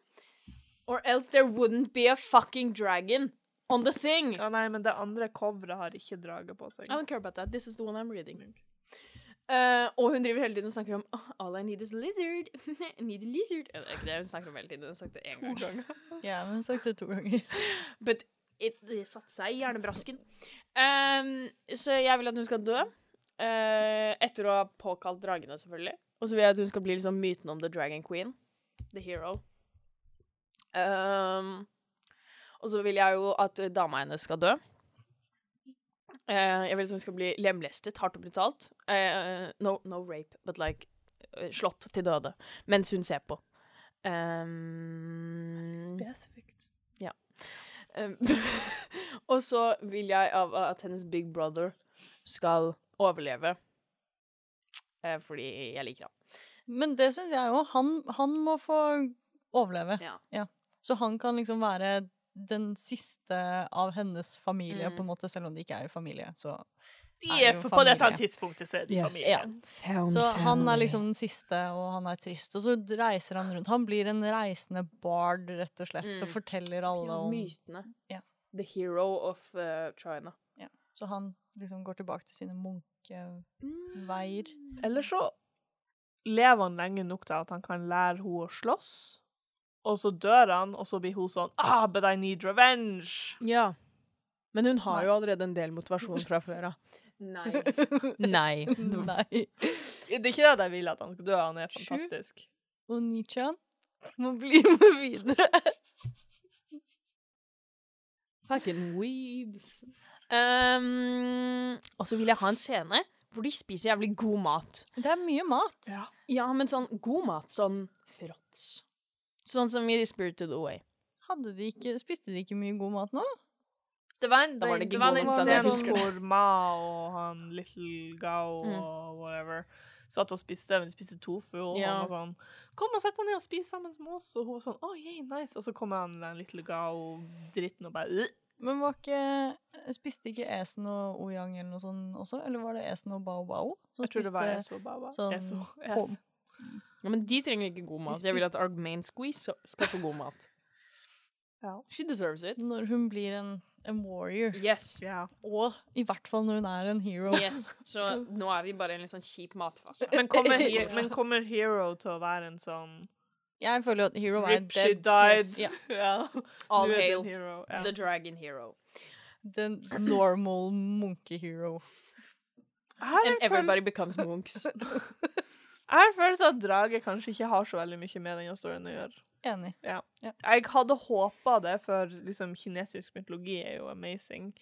Or else there wouldn't be a fucking dragon on the thing. Ja, nei, men det andre coveret har ikke draget på seg. I don't care about that. This is the one I'm reading. Eh, og hun driver hele tiden og snakker om oh, All I need is a lizard. Need a lizard. Det er ikke det hun snakker om hele tiden. Hun har sagt det én gang. Ja, men hun har sagt det to ganger. But it, det satte seg i hjernebrasken. Um, så jeg vil at hun skal dø. Uh, etter å ha påkalt dragene, selvfølgelig. Og så vil jeg at hun skal bli liksom myten om The Dragon Queen. The hero. Um, og så vil jeg jo at dama hennes skal dø. Eh, jeg vil at hun skal bli lemlestet hardt og brutalt. Uh, no, no rape, but like uh, slått til døde mens hun ser på. Um, Spesifikt. Um, og så vil jeg av, at hennes big brother skal overleve. Fordi jeg liker han. Men det syns jeg jo. Han, han må få overleve. Ja. Så han kan liksom være den siste av hennes familie, Mm. på en måte, selv om de ikke er i familie. Så, De Er er jo for, på dette tidspunktet så er de Yes. familie. ja. så han er liksom den siste, og han er trist. Og så reiser han rundt. Han blir en reisende bard, rett og slett, og Mm. forteller alle om mytene. Ja. The hero of uh, China. Så han liksom går tilbake til sine munkeveier. Eller så lever han lenge nok til at han kan lære henne å slåss. Og så dør han, og så blir hun sånn Ah, but I need revenge. Ja. Men hun har Nei. jo allerede en del motivasjon fra før av. Nei. Nei. Nei. Det er ikke det at jeg vil at han skal dø, han er fantastisk. Og Nichan må bli med videre. Fucking weebs. Um, og så vil jeg ha en scene hvor de spiser jævlig god mat. Det er mye mat. Ja, men sånn god mat. Sånn fråts. Sånn som i Spirited Away. Hadde de ikke, spiste de ikke mye god mat nå? Det var en, Da var det det var en Gigolen, Det var scene husker hvor Ma og han Little Gao Mm. og whatever satt og spiste, men de spiste tofu, og Ja. han var sånn 'Kom og sett deg ned og spis sammen med oss.' Og hun var sånn 'Å, yay, nice.' Og så kom han den Little Gao-dritten og bare Ugh. Men var ikke Spiste ikke Esen og Oyang eller noe sånt også? Eller var det Esen og Bao Bao? som Jeg tror det var Esen og Bao Bao. sånn Eso, eso. es. Ja, men de trenger ikke god mat. Jeg vil at Argmain Squeeze skal få god mat. Ja. She deserves it. Når hun blir en, en warrior. Yes. ja. Og i hvert fall når hun er en hero. yes. Så nå er vi bare i en litt sånn kjip matfase. Men kommer, he men kommer Hero til å være en sånn Jeg føler jo at hero er Rip, she dead. died. Ja. Yeah. All hail hero. Ja. the dragon hero. The normal har en And everybody becomes monks. Jeg har en følelse av at draget kanskje ikke har så veldig mye med denne storyen å gjøre. Enig. Jeg hadde håpa det, for liksom, kinesisk mytologi er jo amazing.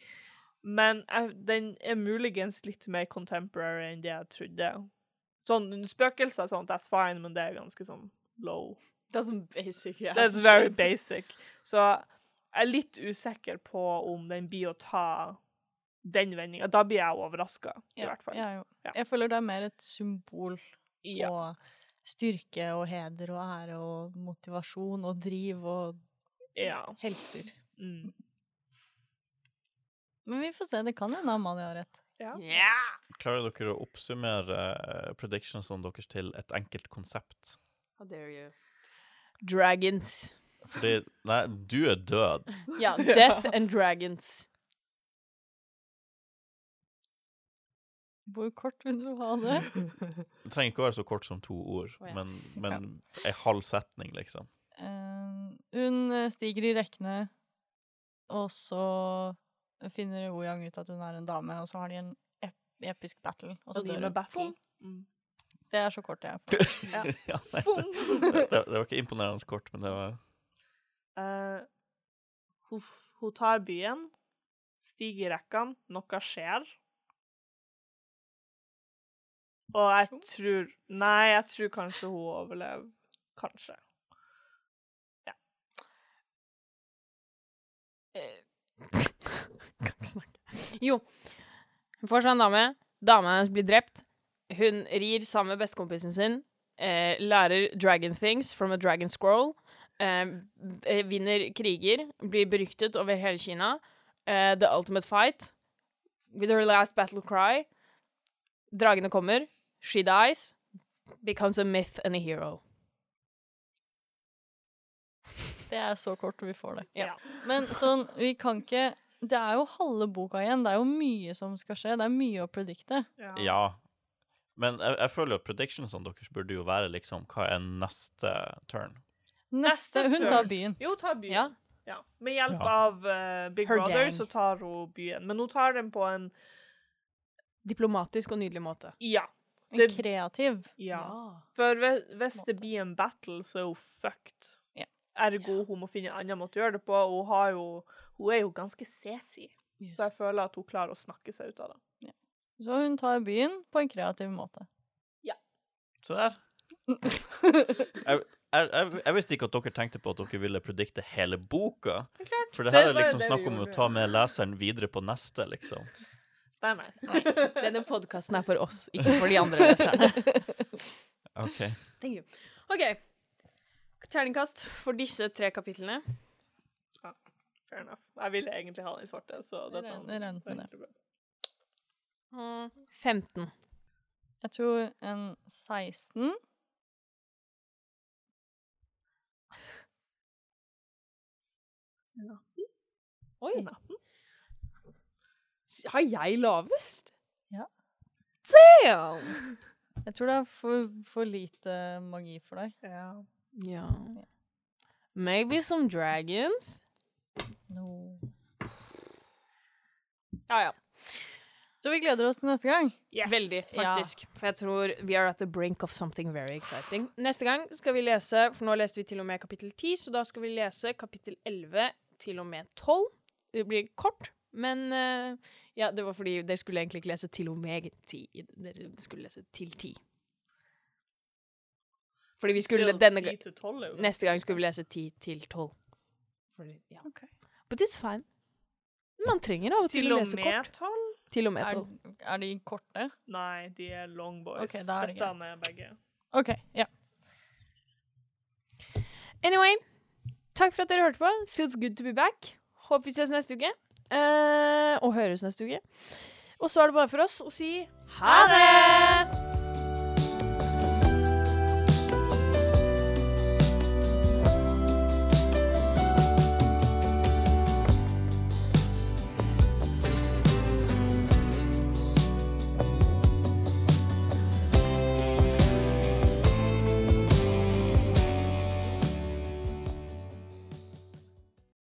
Men jeg, den er muligens litt mer contemporary enn det jeg trodde. Sånn spøkelser og sånt, that's fine, men det er ganske sånn low. That's basic yeah. That's very basic. Så jeg er litt usikker på om den blir å ta den vendinga. Da blir jeg overraska, i hvert fall. Jo. Ja. jeg føler det er mer et symbol Ja. Og styrke og heder og ære og motivasjon og driv og ja. helter. Mm. Men vi får se. Det kan hende Amalie har rett. ja. Yeah. Klarer dere å oppsummere eh, predictionsene deres til et enkelt konsept? How dare you. Dragons. Fordi Nei, du er død. Ja, death and dragons. Hvor kort vil du ha det? Det trenger ikke å være så kort som to ord, oh, ja. men, men ei halv setning, liksom. Uh, hun stiger i rekkene, og så finner Woyang ut at hun er en dame, og så har de en ep episk battle, og så Og dør hun. Mm. Det er så kort jeg får. Ja. ja, nei, det, det, det var ikke imponerende kort, men det var uh, hun, hun tar byen, stiger i rekkene, noe skjer. Og jeg tror Nei, jeg tror kanskje hun overlever. Kanskje. Eh, Kan ikke snakke. Jo. Hun får seg en dame. Dama hennes blir drept. Hun rir sammen med bestekompisen sin. Eh, lærer dragon things from a dragon scroll. Eh, eh, vinner kriger. Blir beryktet over hele Kina. Eh, the ultimate fight. With her last battle cry. Dragene kommer. She dies. Becomes a myth and a hero. Det er så kort vi får det. Ja. Men sånn, vi kan ikke Det er jo halve boka igjen. Det er jo mye som skal skje. Det er mye å predikte. Ja. Men jeg, jeg føler jo predictionsene deres burde jo være liksom Hva er neste turn? Neste, Neste Hun turn. tar byen. Jo, tar byen. Ja. Ja. Med hjelp Ja. av uh, Big Her Brother gang. så tar hun byen. Men hun tar den på en Diplomatisk og nydelig måte. Ja. En Det- kreativ. ja. For hvis, det blir en battle, så er hun fucked. Ja. Ergo hun må finne en annen måte å gjøre det på. Hun, har jo, hun er jo ganske sesi, så jeg føler at hun klarer å snakke seg ut av det. Så hun tar byen på en kreativ måte. Ja. Se der. Jeg, jeg, jeg, visste ikke at dere tenkte på at dere ville predikte hele boka. For det her Det er liksom snakk om å ta med leseren videre på neste, liksom. Nei, nei. Denne podkasten er for oss, ikke for de andre leserne. OK. Thank you. OK. Terningkast for disse tre kapitlene. Fair enough. Jeg ville egentlig ha den i svarte, så det regner med det. egentlig bra. 15. Jeg tror en 16. Oi. En 18? Har jeg lavest? Ja. Damn! Jeg tror det er for, for lite magi for deg. Ja. Ja. Maybe some dragons? No. Ja, ja. Så vi gleder oss til neste gang. Yes. Veldig, Ja. faktisk. For jeg tror vi are at the brink of something very exciting. Neste gang skal vi lese, for nå leste vi til og med kapittel 10, så da skal vi lese kapittel 11 til og med 12. Det blir kort, men eh, ja, det var fordi dere skulle egentlig ikke lese til og med 10. Dere skulle lese til ti. Fordi vi skulle Still denne 10 gang til 12 er jo Neste gang skulle vi lese ti til tolv. Ja. Ok. But it's fine. Man trenger av og til, Til å og lese med kort. 12? Til og med Er, er de korte? Nei, de er long boys. Ok, da er det Dette er med begge. OK. Ja. Anyway, takk for at dere hørte på. Feels good to be back. Håper vi ses neste uke. Eh, og høres neste uke. Og så er det bare for oss å si ha det!